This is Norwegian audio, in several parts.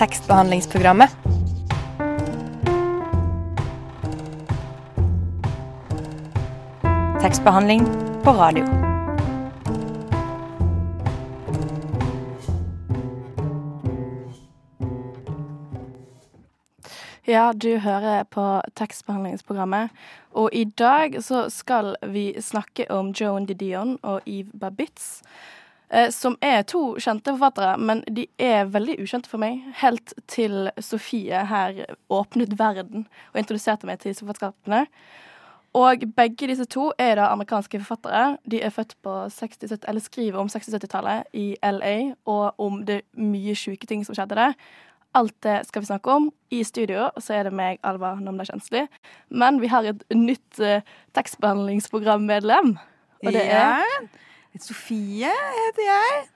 tekstbehandlingsprogrammet. Tekstbehandling på radio. Ja, du hører på tekstbehandlingsprogrammet. Og i dag så skal vi snakke om Joan Didion og Eve Babitz. Eh, som er to kjente forfattere, men de er veldig ukjente for meg. Helt til Sofie her åpnet verden og introduserte meg til forfatterskapene. Og begge disse to er da amerikanske forfattere. De er født på 60 eller skriver om 60-70-tallet i LA, og om det mye sjuke ting som skjedde der. Alt det skal vi snakke om. I studio så er det meg, Alva Namda Kjensli. Men vi har et nytt uh, tekstbehandlingsprogrammedlem. Og det er Sofie heter jeg.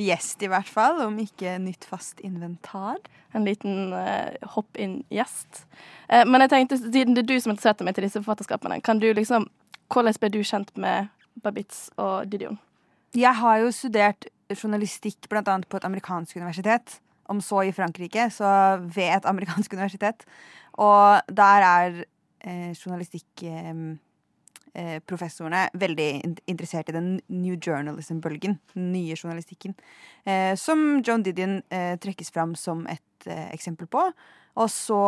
Gjest, i hvert fall, om ikke nytt fast inventar. en liten uh, hopp-inn-gjest. Uh, men jeg tenkte, siden det er du som interesserte meg til disse forfatterskapene, kan du liksom Hvordan ble du kjent med Babitz og Didion? Jeg har jo studert journalistikk annet på et amerikansk universitet. Om så i Frankrike, så ved et amerikansk universitet. Og der er eh, journalistikk eh, professorene veldig interessert i den new journalism-bølgen. Den nye journalistikken. Eh, som Joan Didion eh, trekkes fram som et eh, eksempel på. Og så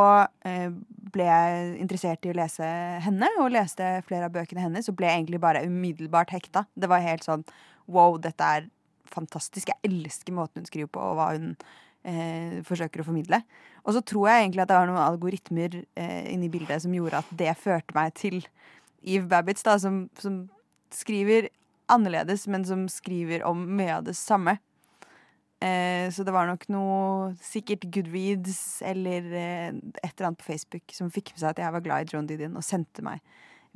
eh, ble jeg interessert i å lese henne, og leste flere av bøkene hennes. Og ble egentlig bare umiddelbart hekta. Det var helt sånn wow, dette er fantastisk. Jeg elsker måten hun skriver på, og hva hun eh, forsøker å formidle. Og så tror jeg egentlig at det var noen algoritmer eh, inni bildet som gjorde at det førte meg til Eve Babbitts, da, som, som skriver annerledes, men som skriver om mye av det samme. Eh, så det var nok noe sikkert Goodreads eller eh, et eller annet på Facebook som fikk med seg at jeg var glad i John Didion, og sendte meg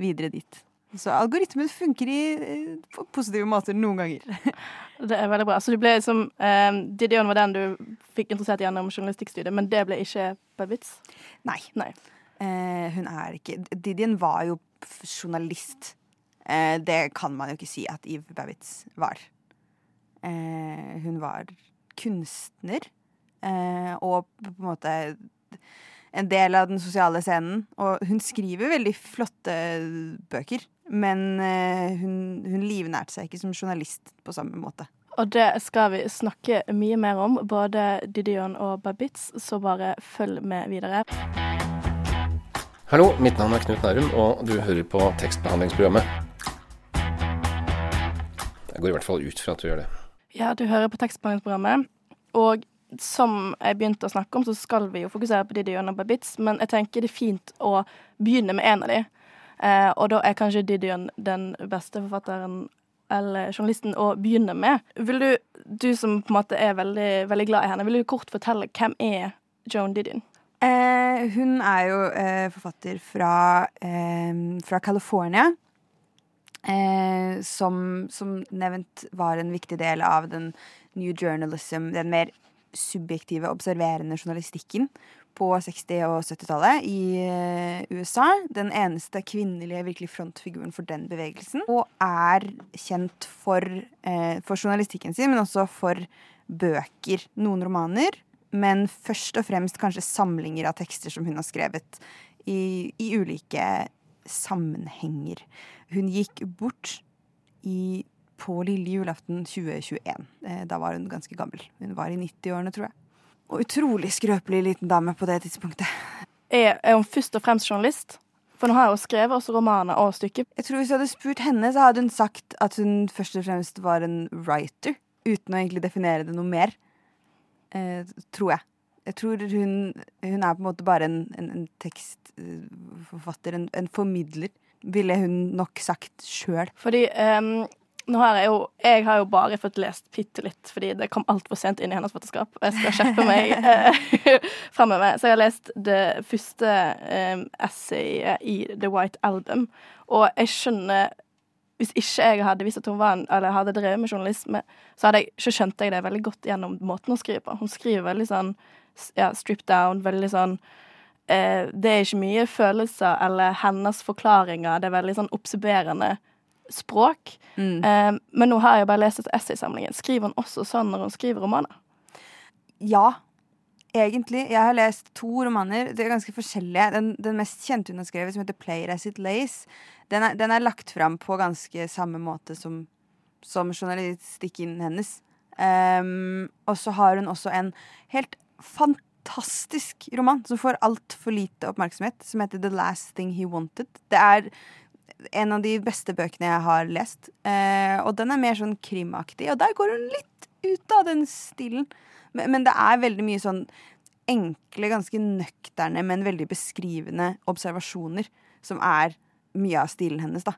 videre dit. Så algoritmen funker i, eh, på positive måter noen ganger. Det er veldig bra. Så du ble liksom eh, Didion var den du fikk interessert gjennom journalistikkstudiet, men det ble ikke Babitz? Nei. Nei. Eh, hun er ikke Didion var jo journalist. Eh, det kan man jo ikke si at Eve Babitz var. Eh, hun var kunstner, eh, og på en måte en del av den sosiale scenen. Og hun skriver veldig flotte bøker, men eh, hun, hun livnærte seg ikke som journalist på samme måte. Og det skal vi snakke mye mer om, både Didion og Babitz, så bare følg med videre. Hallo, mitt navn er Knut Nærum, og du hører på tekstbehandlingsprogrammet. Jeg går i hvert fall ut fra at du gjør det. Ja, du hører på tekstbehandlingsprogrammet, og som jeg begynte å snakke om, så skal vi jo fokusere på Didion og Babitz, men jeg tenker det er fint å begynne med en av de. Eh, og da er kanskje Didion den beste forfatteren eller journalisten å begynne med. Vil du, du som på en måte er veldig, veldig glad i henne, vil du kort fortelle hvem er Joan Didion? Eh, hun er jo eh, forfatter fra, eh, fra California. Eh, som, som nevnt var en viktig del av den new journalism, den mer subjektive, observerende journalistikken på 60- og 70-tallet i eh, USA. Den eneste kvinnelige virkelig frontfiguren for den bevegelsen. Og er kjent for, eh, for journalistikken sin, men også for bøker. Noen romaner, men først og fremst kanskje samlinger av tekster som hun har skrevet i, i ulike sammenhenger. Hun gikk bort i, på lille julaften 2021. Eh, Da var hun ganske gammel. Hun var i 90-årene, tror jeg. Og utrolig skrøpelig liten dame på det tidspunktet. Er, er hun først og fremst journalist? For nå har hun skrevet også romaner og stykker. Jeg tror Hvis jeg hadde spurt henne, så hadde hun sagt at hun først og fremst var en writer. Uten å egentlig definere det noe mer. Eh, tror jeg. Jeg tror hun, hun er på en måte bare en, en, en tekstforfatter, en, en formidler. Ville hun nok sagt sjøl. Fordi um, nå har jeg jo Jeg har jo bare fått lest bitte litt, fordi det kom altfor sent inn i hennes forfatterskap. Og jeg skal skjerpe meg framover. Så jeg har lest det første um, essayet i The White Album, og jeg skjønner hvis ikke jeg hadde visst at hun var en, eller hadde drevet med journalisme, så, hadde jeg, så skjønte jeg det veldig godt gjennom måten hun skriver på. Hun skriver veldig sånn ja, stripped down, veldig sånn eh, Det er ikke mye følelser eller hennes forklaringer. Det er veldig sånn observerende språk. Mm. Eh, men nå har jeg bare lest essaysamlingen. Skriver hun også sånn når hun skriver romaner? Ja, egentlig Jeg har lest to romaner. De er ganske forskjellige. Den, den mest kjente hun har skrevet, som heter 'Player As It Lays', den er, den er lagt fram på ganske samme måte som, som journalistikken hennes. Um, og så har hun også en helt fantastisk roman som får altfor lite oppmerksomhet, som heter 'The Last Thing He Wanted'. Det er en av de beste bøkene jeg har lest. Uh, og den er mer sånn krimaktig, og der går hun litt ut av den stilen. Men, men det er veldig mye sånn enkle, ganske nøkterne, men veldig beskrivende observasjoner som er mye av stilen hennes, da.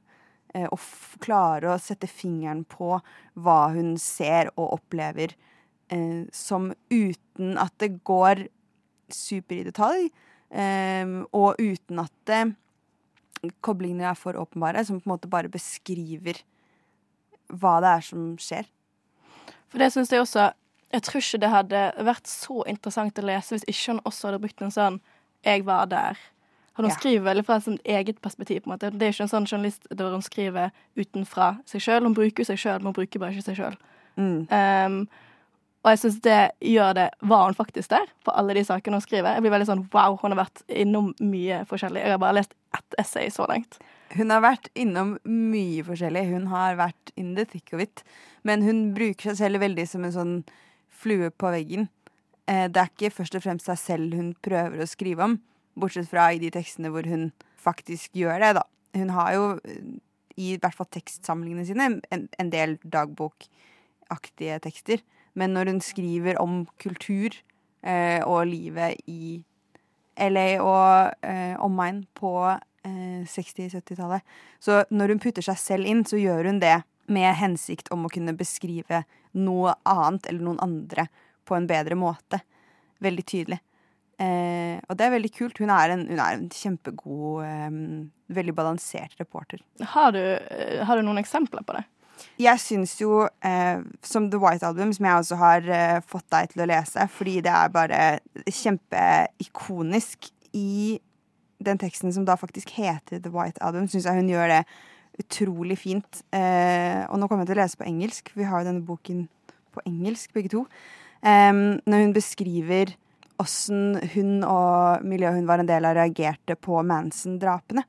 Eh, å klare å sette fingeren på hva hun ser og opplever, eh, som uten at det går super i detalj, eh, og uten at det, koblingene er for åpenbare, som på en måte bare beskriver hva det er som skjer. For det syns jeg også Jeg tror ikke det hadde vært så interessant å lese hvis ikke hun også hadde brukt en sånn 'jeg var der'. Og hun Ja. skriver veldig fra sitt eget perspektiv. på en måte. Det er ikke en sånn journalist der hun skriver utenfra seg sjøl. Hun bruker seg sjøl, men hun bruker bare ikke seg sjøl. Mm. Um, og jeg syns det gjør det Var hun faktisk der på alle de sakene hun skriver? Jeg blir veldig sånn wow, hun har vært innom mye forskjellig. Jeg har bare lest ett essay så langt. Hun har vært innom mye forskjellig. Hun har vært in the thick of it. Men hun bruker seg selv veldig som en sånn flue på veggen. Eh, det er ikke først og fremst seg selv hun prøver å skrive om, bortsett fra i de tekstene hvor hun faktisk gjør det, da. Hun har jo, eh, i hvert fall tekstsamlingene sine, en, en del dagbokaktige tekster. Men når hun skriver om kultur eh, og livet i LA og eh, omegn på eh, 60-70-tallet. Så når hun putter seg selv inn, så gjør hun det med hensikt om å kunne beskrive noe annet eller noen andre på en bedre måte. Veldig tydelig. Eh, og det er veldig kult. Hun er en, hun er en kjempegod, eh, veldig balansert reporter. Har du, eh, har du noen eksempler på det? Jeg syns jo, eh, som The White Album, som jeg også har eh, fått deg til å lese, fordi det er bare kjempeikonisk i den teksten som da faktisk heter The White Album, syns jeg hun gjør det utrolig fint. Eh, og nå kommer jeg til å lese på engelsk, vi har jo denne boken på engelsk, begge to. Eh, når hun beskriver åssen hun og miljøet hun var en del av, reagerte på Manson-drapene.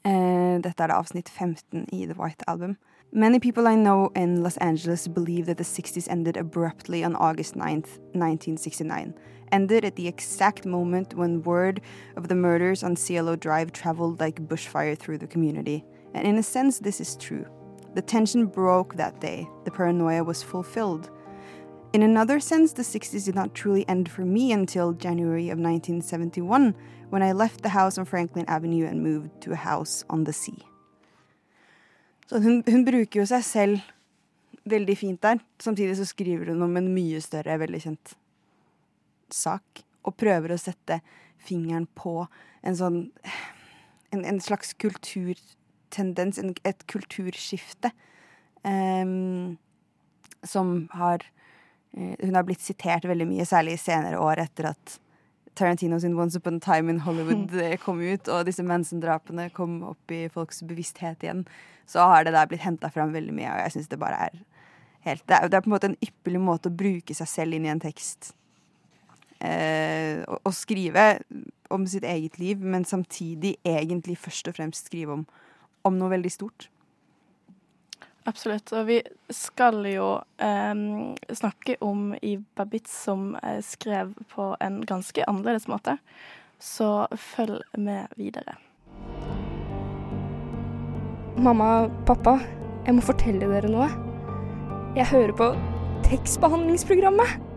Eh, dette er da avsnitt 15 i The White Album. Many people I know in Los Angeles believe that the 60s ended abruptly on August 9th, 1969. Ended at the exact moment when word of the murders on Cielo Drive traveled like bushfire through the community. And in a sense, this is true. The tension broke that day, the paranoia was fulfilled. In another sense, the 60s did not truly end for me until January of 1971, when I left the house on Franklin Avenue and moved to a house on the sea. Så hun, hun bruker jo seg selv veldig fint der. Samtidig så skriver hun om en mye større, veldig kjent sak. Og prøver å sette fingeren på en sånn En, en slags kulturtendens, en, et kulturskifte, um, som har eh, Hun har blitt sitert veldig mye, særlig i senere år etter at Tarantino sin Once Upon a Time in Hollywood eh, kom ut, og disse Manson-drapene kom opp i folks bevissthet igjen, så har det der blitt henta fram veldig mye, og jeg syns det bare er helt det er, det er på en måte en ypperlig måte å bruke seg selv inn i en tekst. Eh, og, og skrive om sitt eget liv, men samtidig egentlig først og fremst skrive om, om noe veldig stort. Absolutt. Og vi skal jo eh, snakke om Yves Babitz, som eh, skrev på en ganske annerledes måte. Så følg med videre. Mamma, pappa, jeg må fortelle dere noe. Jeg hører på tekstbehandlingsprogrammet.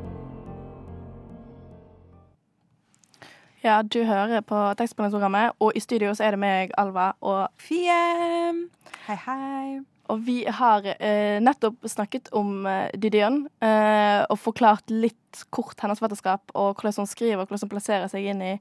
Ja, du hører på tekstbehandlingsprogrammet, og i studio så er det meg, Alva, og Fie! Hei, hei. Og vi har eh, nettopp snakket om eh, Didion eh, og forklart litt kort hennes forfatterskap og hvordan hun skriver og hvordan hun plasserer seg inn i,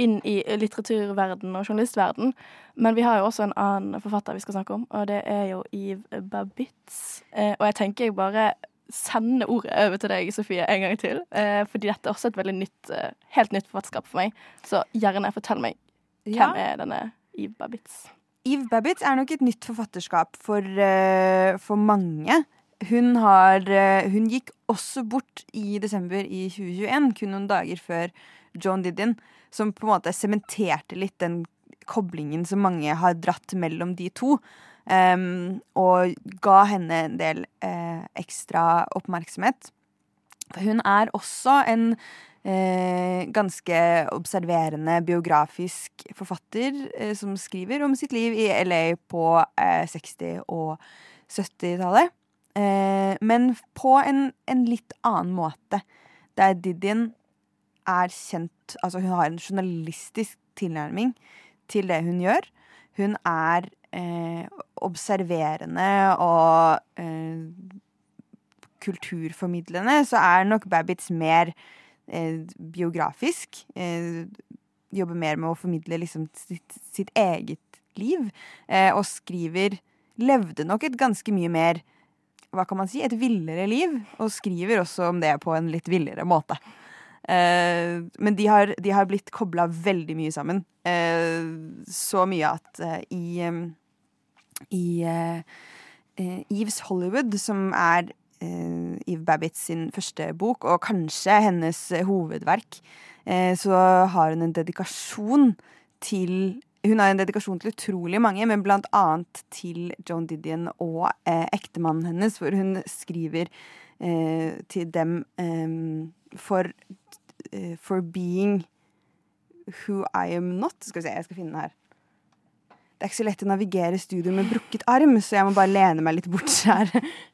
inn i litteraturverden og journalistverden. Men vi har jo også en annen forfatter vi skal snakke om, og det er jo Yves Babitz. Eh, og jeg tenker jeg bare sender ordet over til deg, Sofie, en gang til. Eh, fordi dette er også et veldig nytt, eh, helt nytt forfatterskap for meg. Så gjerne fortell meg hvem er denne Yves Babitz? Eve Babbitt er nok et nytt forfatterskap for, eh, for mange. hun har eh, Hun gikk også bort i desember i 2021, kun noen dager før John Didion, som på en måte sementerte litt den koblingen som mange har dratt mellom de to. Um, og ga henne en del uh, ekstra oppmerksomhet. Hun er også en uh, ganske observerende biografisk forfatter uh, som skriver om sitt liv i LA på eh, 60- og 70-tallet. Eh, men på en, en, litt annen måte. Der Didien er kjent Altså, hun har en journalistisk tilnærming til det hun gjør. Hun er eh, observerende og eh, kulturformidlende, så er nok Babbits mer eh, biografisk. Eh, jobber mer med å formidle liksom sitt, sitt eget liv. Eh, og skriver Levde nok et ganske mye mer hva kan man si, et villere liv. Og skriver også om det på en litt villere måte. Eh, men de har, de har blitt kobla veldig mye sammen. Eh, så mye at eh, i i Eves Hollywood, som er Eve Babbitts sin første bok, og kanskje hennes hovedverk, så har hun en dedikasjon til hun har en dedikasjon til utrolig mange, men blant annet til Joan Didion og eh, ektemannen hennes, hvor hun skriver eh, til dem eh, for, for being who I am not. Skal vi se, jeg skal finne den her. Det er ikke så lett å navigere studio med brukket arm, så jeg må bare lene meg litt bort her.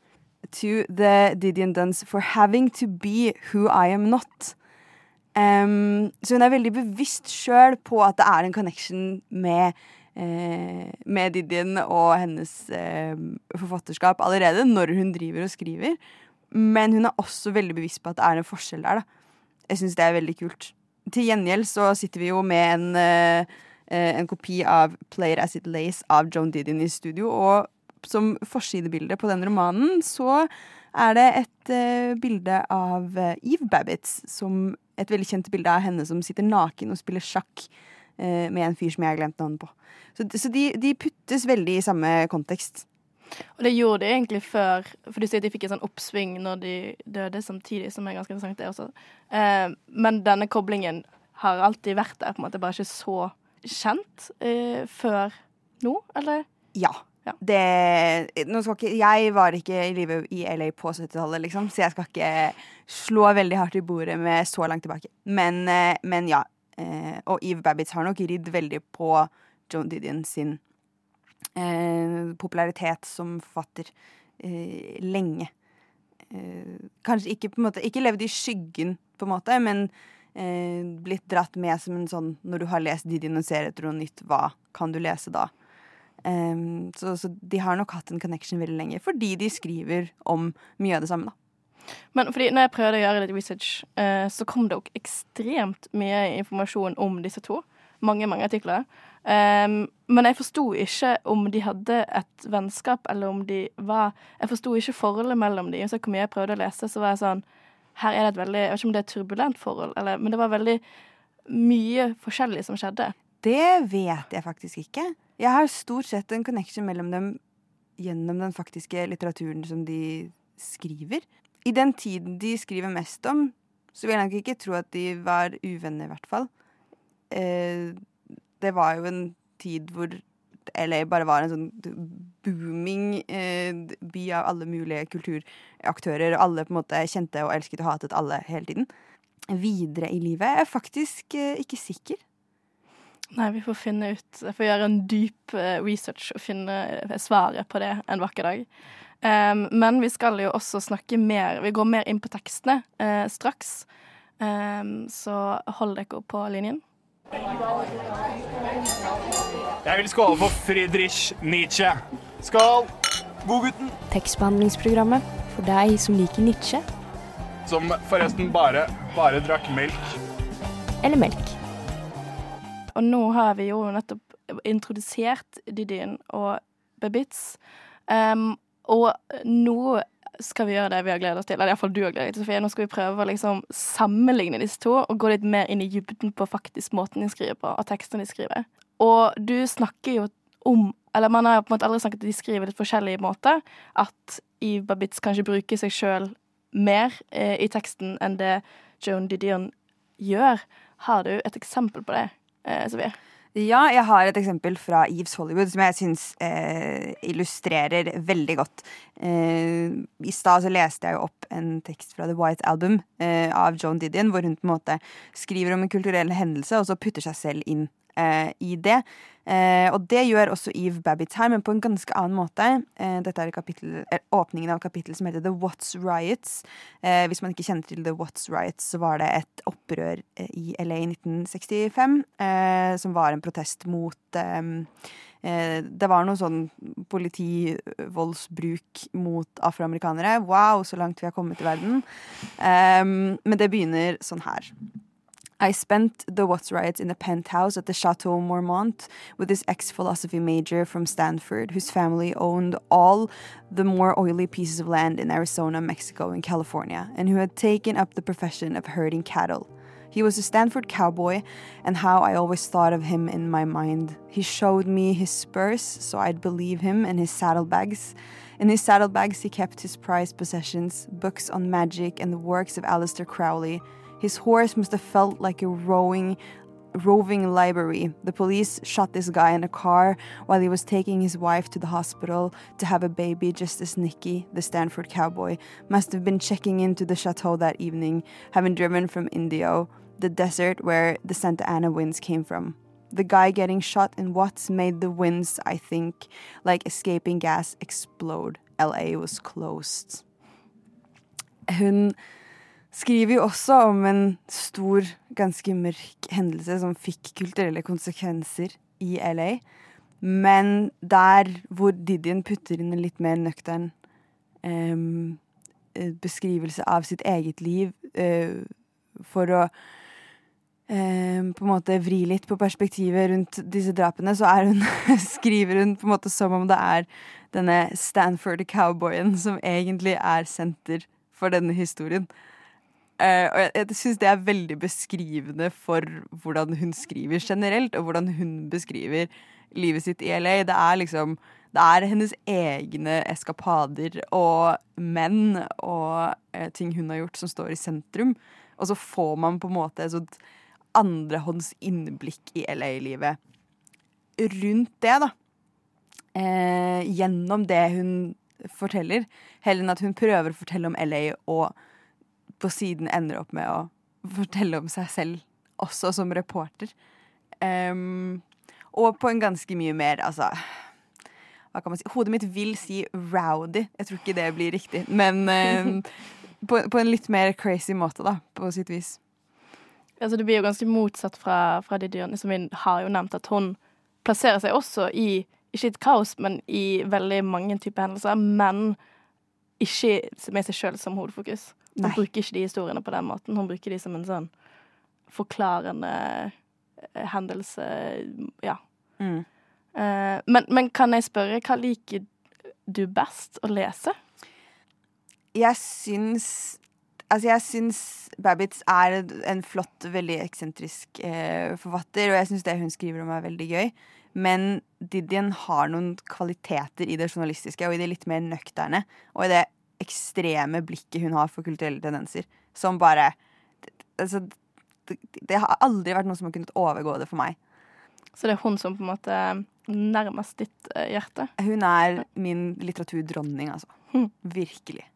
to the Didion Duns for having to be who I am not. Um, så hun er veldig bevisst sjøl på at det er en connection med, eh, med Didion og hennes eh, forfatterskap allerede når hun driver og skriver. Men hun er også veldig bevisst på at det er en forskjell der. Da. Jeg syns det er veldig kult. Til gjengjeld så sitter vi jo med en, eh, en kopi av Play It As It Lays av Joan Didion i studio. Og som forsidebilde på den romanen så er det et uh, bilde av uh, Eve Babbitts som et veldig kjent bilde av henne som sitter naken og spiller sjakk eh, med en fyr som jeg har glemt navnet på. Så, så de, de, puttes veldig i samme kontekst. Og det gjorde de egentlig før, for du sier at de fikk et sånn oppsving når de døde samtidig, som er ganske interessant, det også. Eh, men denne koblingen har alltid vært der, på en måte, bare ikke så kjent eh, før nå, eller? Ja. Ja. Det, ikke, jeg var ikke i live i LA på 70-tallet, liksom, så jeg skal ikke slå veldig hardt i bordet med så langt tilbake. Men, eh, men ja. Eh, og Eve Babbitts har nok ridd veldig på Joan Didion sin eh, popularitet som forfatter eh, lenge. Eh, kanskje ikke, på en måte, ikke levd i skyggen, på en måte, men eh, blitt dratt med som en sånn Når du har lest Didion og ser etter noe nytt, hva kan du lese da? Um, så, så, de har nok hatt en connection veldig lenge, fordi de skriver om mye av det samme. da. Men fordi når jeg prøvde å gjøre litt research, uh, så kom det også ekstremt mye informasjon om disse to. Mange, mange artikler. Um, men jeg forsto ikke om de hadde et vennskap, eller om de var Jeg forsto ikke forholdet mellom dem. Så hvor mye jeg prøvde å lese, så var jeg sånn Her er det et veldig Jeg vet ikke om det er et turbulent forhold, eller, men det var veldig mye forskjellig som skjedde. Det vet jeg faktisk ikke. Jeg har stort sett en connection mellom dem gjennom den faktiske litteraturen som de skriver. I den tiden de skriver mest om, så vil jeg nok ikke tro at de var uvenner, i hvert fall. Eh, det var jo en tid hvor LA bare var en sånn booming eh, by av alle mulige kulturaktører, og alle på en måte kjente og elsket og hatet alle hele tiden. Videre i livet er jeg faktisk eh, ikke sikker. Nei, vi får finne ut Jeg får gjøre en dyp eh, research og finne eh, svaret på det en vakker dag. Um, men vi skal jo også snakke mer Vi går mer inn på tekstene uh, straks. Um, så hold dere på linjen. Jeg vil skåle for Friedrich Nietzsche. Skål! Godgutten. Tekstbehandlingsprogrammet for deg som liker Nietzsche. Som forresten bare, bare drakk melk. Eller melk. Og nå har vi jo nettopp introdusert Didin og Babitz. Um, og nå skal vi gjøre det vi har gledet oss til. Eller iallfall du har gledet deg til, Sofie. Nå skal vi prøve å liksom sammenligne disse to og gå litt mer inn i dybden på faktisk måten de skriver på, og tekstene de skriver. Og du snakker jo om Eller man har på en måte aldri snakket at de skriver litt forskjellig måte. At Eve Babitz kanskje bruker seg sjøl mer eh, i teksten enn det Joan Didion gjør. Har du et eksempel på det, eh, Sofie? Ja, jeg har et eksempel fra Eves Hollywood som jeg syns eh, illustrerer veldig godt. Eh, I stad så leste jeg jo opp en tekst fra The White Album eh, av Joan Didion, hvor hun på en måte skriver om en kulturell hendelse, og så putter seg selv inn eh, i det. Eh, og det gjør også Eve Babbitt her, men på en ganske annen måte. Eh, dette er kapittel, er, åpningen av kapittelet som heter The Watts Riots. Eh, hvis man ikke kjenner til The Watts Riots, så var det et opprør eh, i LA i 1965 eh, som var en protest mot det var noe sånn politivoldsbruk mot afroamerikanere. Wow, så langt vi har kommet i verden. men det begynner sånn her. I spent the What's Riots in a penthouse at the Chateau Mormont with this ex philosophy major from Stanford, whose family owned all the more oily pieces of land in Arizona, Mexico, and California, and who had taken up the profession of herding cattle. He was a Stanford cowboy, and how I always thought of him in my mind. He showed me his spurs, so I'd believe him, and his saddlebags. In his saddlebags, he kept his prized possessions books on magic and the works of Aleister Crowley his horse must have felt like a rowing, roving library. The police shot this guy in a car while he was taking his wife to the hospital to have a baby, just as Nicky, the Stanford cowboy, must have been checking into the chateau that evening, having driven from Indio, the desert where the Santa Ana winds came from. The guy getting shot in Watts made the winds, I think, like escaping gas explode. LA was closed. Hun skriver jo også om en stor, ganske mørk hendelse som fikk kulturelle konsekvenser i LA. Men der hvor Didion putter inn en litt mer nøktern um, beskrivelse av sitt eget liv uh, for å um, på en måte vri litt på perspektivet rundt disse drapene, så hun, skriver hun på en måte som om det er denne Stanford-cowboyen som egentlig er senter for denne historien. Uh, og jeg, jeg syns det er veldig beskrivende for hvordan hun skriver generelt, og hvordan hun beskriver livet sitt i LA. Det er liksom Det er hennes egne eskapader og menn og uh, ting hun har gjort, som står i sentrum. Og så får man på en måte et sånt andrehånds innblikk i LA-livet rundt det, da. Uh, gjennom det hun forteller, heller enn at hun prøver å fortelle om LA og på siden ender opp med å fortelle om seg selv, også som reporter. Um, og på en ganske mye mer, altså Hva kan man si? Hodet mitt vil si rowdy. Jeg tror ikke det blir riktig. Men um, på, på, en litt mer crazy måte, da, på sitt vis. Altså, det blir jo ganske motsatt fra, fra dyrene som vi har jo nevnt at hun plasserer seg også i ikke et kaos, men i veldig mange typer hendelser. Men ikke med seg sjøl som hovedfokus. Hun Nei. bruker ikke de historiene på den måten. Hun bruker de som en sånn forklarende eh, hendelse. Ja. Mm. Uh, men, men, kan jeg spørre, hva liker du best å lese? Jeg syns Altså, jeg syns Babbitts er en flott, veldig eksentrisk eh, forfatter, og jeg syns det hun skriver om, er veldig gøy. Men Didien har noen kvaliteter i det journalistiske og i det litt mer nøkterne. Og i det ekstreme blikket hun har for kulturelle tendenser, som bare altså, det, det, har aldri vært noen som har kunnet overgå det for meg. Så det er hun som på en måte nærmest ditt uh, hjerte? Hun er min litteraturdronning, altså. Hm. Virkelig.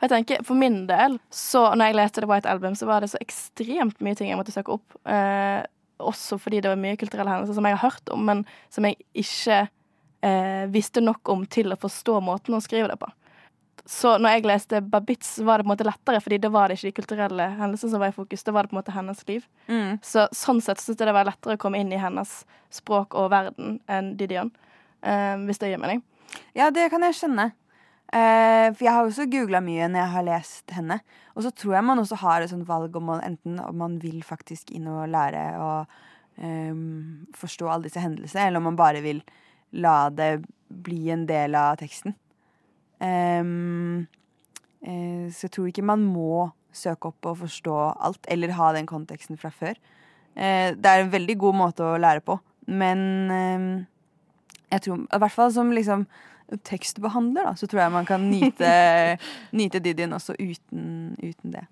Jeg tenker, For min del, så når jeg leste The White Album, så var det så ekstremt mye ting jeg måtte søke opp. Eh, også fordi det var mye kulturelle hendelser som jeg har hørt om, men som jeg ikke eh, visste nok om til å forstå måten å skrive det på. Så når jeg leste Babitz, var det på en måte lettere, fordi da var det ikke de kulturelle hendelsene som var i fokus. Da var det på en måte hennes liv. Mm. Så sånn sett syns jeg det var lettere å komme inn i hennes språk og verden enn Didion. Uh, hvis det gir mening. Ja, det kan jeg skjønne. Uh, for jeg har også googla mye når jeg har lest henne. Og så tror jeg man også har et sånt valg om man enten om man vil faktisk inn og lære å um, forstå alle disse hendelsene, eller om man bare vil la det bli en del av teksten. Um, uh, så jeg tror ikke man må søke opp og forstå alt, eller ha den konteksten fra før. Uh, det er en veldig god måte å lære på, men uh, jeg tror, I hvert fall som liksom tekstbehandler, da, så tror jeg man kan nyte, nyte Didien også uten, uten det.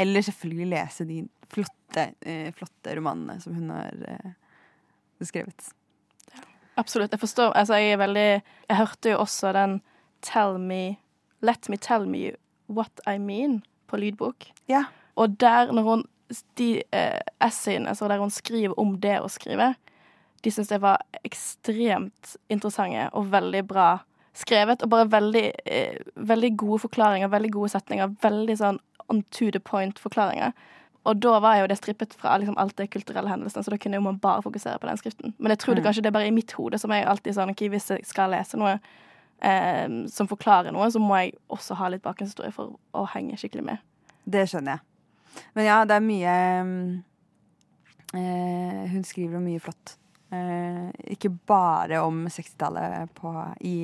Eller selvfølgelig lese de flotte, eh, flotte romanene som hun har eh, skrevet. Absolutt. Jeg forstår. Altså, jeg er veldig Jeg hørte jo også den Tell me Let me tell me what I mean på lydbok. Ja. Og der, når hun De eh, essayene altså der hun skriver om det å skrive, de syns jeg var ekstremt interessante og veldig bra skrevet. Og bare veldig, eh, veldig gode forklaringer, veldig gode setninger. Veldig sånn on to the point-forklaringer. Og da var jo det strippet fra liksom, alt det kulturelle hendelsene, så da kunne man bare fokusere på den skriften. Men jeg trodde Mm. kanskje det er bare i mitt hode, som er alltid sånn ikke hvis jeg skal lese noe eh, som forklarer noe, så må jeg også ha litt bakgrunnshistorie for å henge skikkelig med. Det skjønner jeg. Men ja, det er mye mm, eh, Hun skriver om mye flott. Eh, ikke bare om 60-tallet i,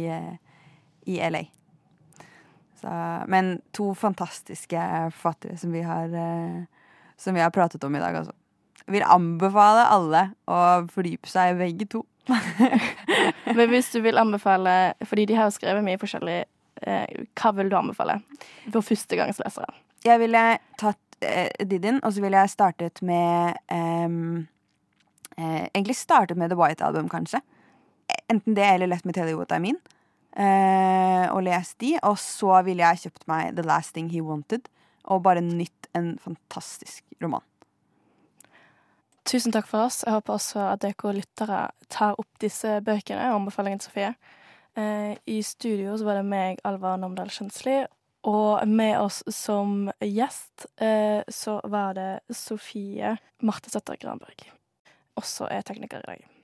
i LA. Så, men to fantastiske forfattere som vi har eh, Som vi har pratet om i dag, altså. Vil anbefale alle å fordype seg i begge to. Men hvis du vil anbefale, fordi de har jo skrevet mye forskjellig, eh, hva vil du anbefale for førstegangslesere? Jeg ville tatt eh, Didin, og så ville jeg startet med ehm, eh, Egentlig startet med The White Album, kanskje. Enten det eller Let Me Tell You What I Mean. Eh, og lest de. Og så ville jeg kjøpt meg The Last Thing He Wanted. Og bare nytt en fantastisk roman. Tusen takk for oss. Jeg håper også at dere lyttere tar opp disse bøkene og anbefalingen til Sofie. Eh, I studio så var det meg, Alva Nomdal Kjønsli, og med oss som gjest eh, så var det Sofie Marte Sæther Granberg. Også er tekniker i dag.